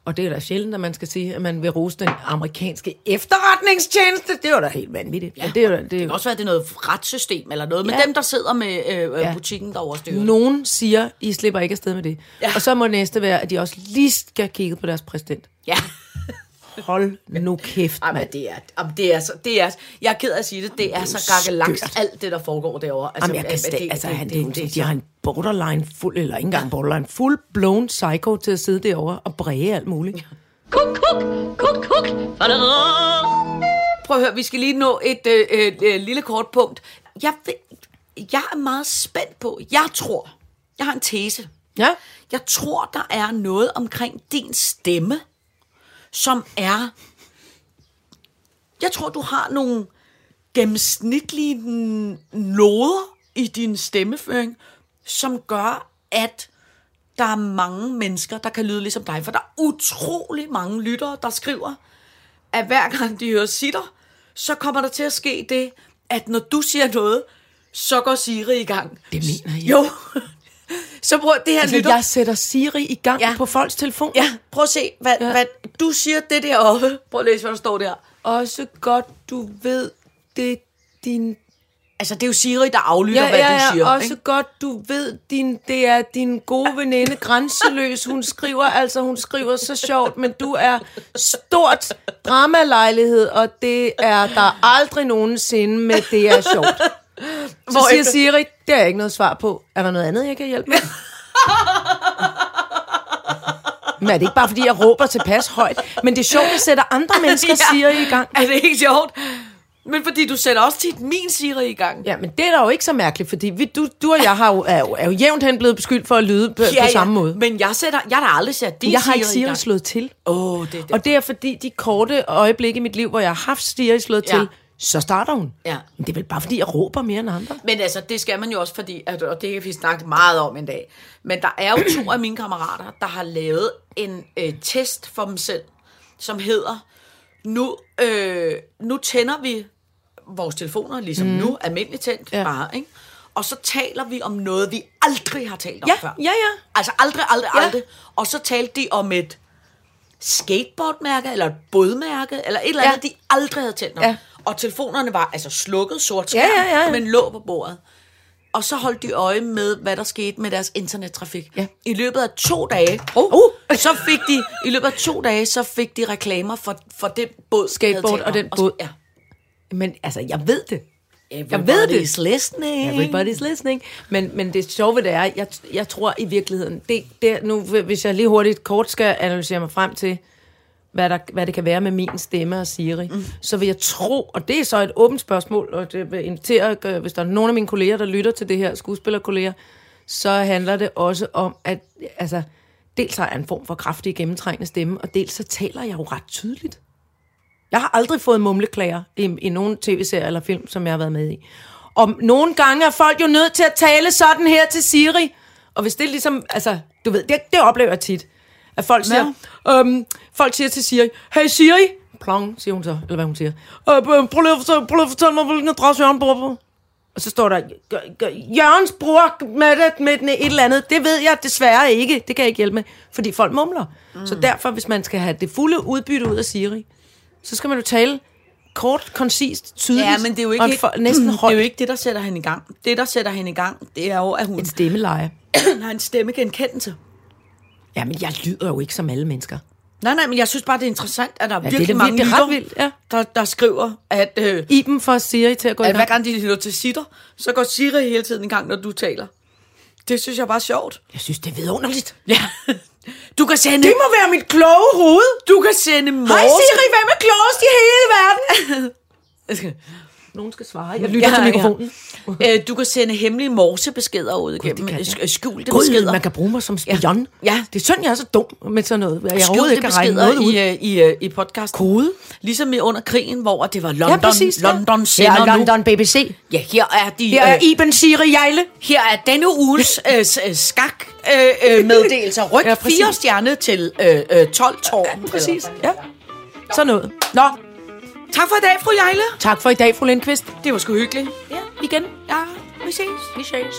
og det er da sjældent, at man skal sige, at man vil rose den amerikanske efterretningstjeneste. Det var da helt vanvittigt. Ja. Det er, det Det kan også være, at det er noget retssystem eller noget, men Ja. dem, der sidder med øh, Ja. ja. butikken, der overstyrer. nogen siger, I slipper ikke afsted med det. Ja. Og så må næste være, at de også lige skal kigge på deres præsident. Ja. <laughs> Hold nu kæft, mand. det er, jamen, det er, så, det er, jeg er ked af at sige det, det er så gakkelaks, skørt. alt det, der foregår derovre. Altså, Jamen, jeg kan det- altså, det- han, det- det, det- de har en borderline fuld, eller ikke engang borderline, full blown psycho til at sidde derovre og bræge alt muligt. Kuk, kuk, kuk, kuk. Prøv at høre, vi skal lige nå et øh, øh, øh, lille kort punkt. Jeg, ved, jeg er meget spændt på, jeg tror, jeg har en tese. Ja? Jeg tror, der er noget omkring din stemme, som er... Jeg tror, du har nogle gennemsnitlige noder i din stemmeføring, som gør, at der er mange mennesker, der kan lyde ligesom dig. For der er utrolig mange lyttere, der skriver, at hver gang de hører sitter, så kommer der til at ske det, at når du siger noget, så går Siri i gang. Det mener I? Jo. Så prøv det her Altså, lytter. jeg sætter Siri i gang ja. Ja. på folks telefon. Ja, prøv at se, hvad, Ja. ja. hvad du siger det deroppe. Prøv at læse, hvad der står der. Også godt, du ved, det din... Altså, det er jo Siri, der aflytter, Ja, hvad ja, du ja, siger. også ikke? godt, du ved, din, det er din gode veninde, grænseløs. Hun skriver, altså hun skriver så sjovt, men du er stort dramalejlighed, og det er der aldrig nogensinde med, det er sjovt. Så Hvor siger efter- Siri, det er jeg ikke noget svar på. Er der noget andet, jeg kan hjælpe med? Men er det ikke bare, fordi jeg råber tilpas højt? Men det er sjovt, at sætter andre <laughs> mennesker Siri i gang. Er det ikke sjovt? Men fordi du sætter også tit min Siri i gang. Ja, men det er da jo ikke så mærkeligt, fordi vi, du, du og jeg har jo, er, jo, er jo jævnt hen blevet beskyldt for at lyde på, ja, på samme måde. Men jeg, sætter, jeg har da aldrig sat din Jeg har Siri ikke i Siri gang. slået til. Oh, det det. Og det er fordi, de korte øjeblikke i mit liv, hvor jeg har haft Siri slået Ja. til, så starter hun. Ja. Men det er vel bare fordi, jeg råber mere end andre. Men altså, det skal man jo også, fordi, at, og det kan vi snakke meget om en dag, men der er jo to af mine kammerater, der har lavet en øh, test for dem selv, som hedder, nu, øh, nu tænder vi vores telefoner, ligesom mm. nu, almindeligt tændt, Ja. bare, ikke? Og så taler vi om noget, vi aldrig har talt om Ja, før. ja, ja. Altså aldrig, aldrig, Ja. aldrig. Og så talte de om et skateboardmærke, eller et bådmærke, eller et eller andet, Ja. de aldrig havde talt om. Ja. Og telefonerne var altså slukket sort Ja, skærm, ja, ja. men lå på bordet. Og så holdt de øje med, hvad der skete med deres internettrafik. Ja. I løbet af to dage, Oh. uh, så fik de, i løbet af to dage, så fik de reklamer for, for den båd. Skateboard og den båd. Ja. Men altså, jeg ved det. Jeg ved det. Everybody's listening. Everybody's listening. Men, men det sjove det er, jeg, jeg tror i virkeligheden, det, det, nu, hvis jeg lige hurtigt kort skal analysere mig frem til, hvad, der, hvad det kan være med min stemme og Siri, mm. så vil jeg tro, og det er så et åbent spørgsmål, og det vil invitere, øh, hvis der er nogen af mine kolleger, der lytter til det her, skuespillerkolleger, så handler det også om, at altså, dels har jeg en form for kraftig gennemtrængende stemme, og dels så taler jeg jo ret tydeligt. Jeg har aldrig fået mumleklager i, i nogen tv-serier eller film, som jeg har været med i. Og nogle gange er folk jo nødt til at tale sådan her til Siri. Og hvis det ligesom, altså, du ved, det, det oplever jeg tit. At folk siger, øhm, folk siger til Siri, hey Siri, plong, siger hun så, eller hvad hun siger. Øh, prøv, lige at fortælle, mig, hvilken adresse Jørgen bor på. Og så står der, "Gør- gør- Jørgens bror med det, med et eller andet. Det ved jeg desværre ikke. Det kan jeg ikke hjælpe med, fordi folk mumler. Mm. Så derfor, hvis man skal have det fulde udbytte ud af Siri, så skal man jo tale kort, koncist, tydeligt. Ja, men det er jo ikke, for, næsten <clears throat> det er jo ikke det, der sætter hende i gang. Det, der sætter hende i gang, det er jo, at hun Et stemmeleje. <clears throat> har en stemmegenkendelse. Ja, men jeg lyder jo ikke som alle mennesker. Nej, nej, men jeg synes bare, det er interessant, at der er det er virkelig da mange vildt, det er ret vildt, ja. der, der skriver, at, øh, Iben får Siri til at gå i at hver gang. gang de lytter til sitter, så går Siri hele tiden i gang, når du taler. Det synes jeg bare er sjovt. Jeg synes, det er vidunderligt. Ja. Du kan sende... Det må være mit kloge hoved. Du kan sende morse... Hej Siri, hvem er klogest i hele verden? <laughs> Nogen skal svare. Jeg lytter ja, til mikrofonen. Ja. Øh, du kan sende hemmelige morsebeskeder ud kan sk- jeg. Skjulte Gud, beskeder. man kan bruge mig som spion. Ja. Det er synd, jeg er så dum med sådan noget. Jeg Skjulte ikke beskeder noget ud. i, øh, i, øh, i podcast. Kode. Ligesom i under krigen, hvor det var London, Ja, præcis. ja. London sender Her er nu. London BBC. Ja, her er de... Her er øh, Iben Siri Jejle. Her er denne ugens <laughs> øh, øh, skak øh, øh, meddelelser. Ryg Ja, ja, præcis. fire stjerne til øh, øh, 12 tårn. Præcis. Ja. Sådan noget. Nå, tak for i dag, fru Jejle. Tak for i dag, fru Lindqvist. Det var sgu hyggeligt. Ja, igen. Ja, vi ses. Vi ses.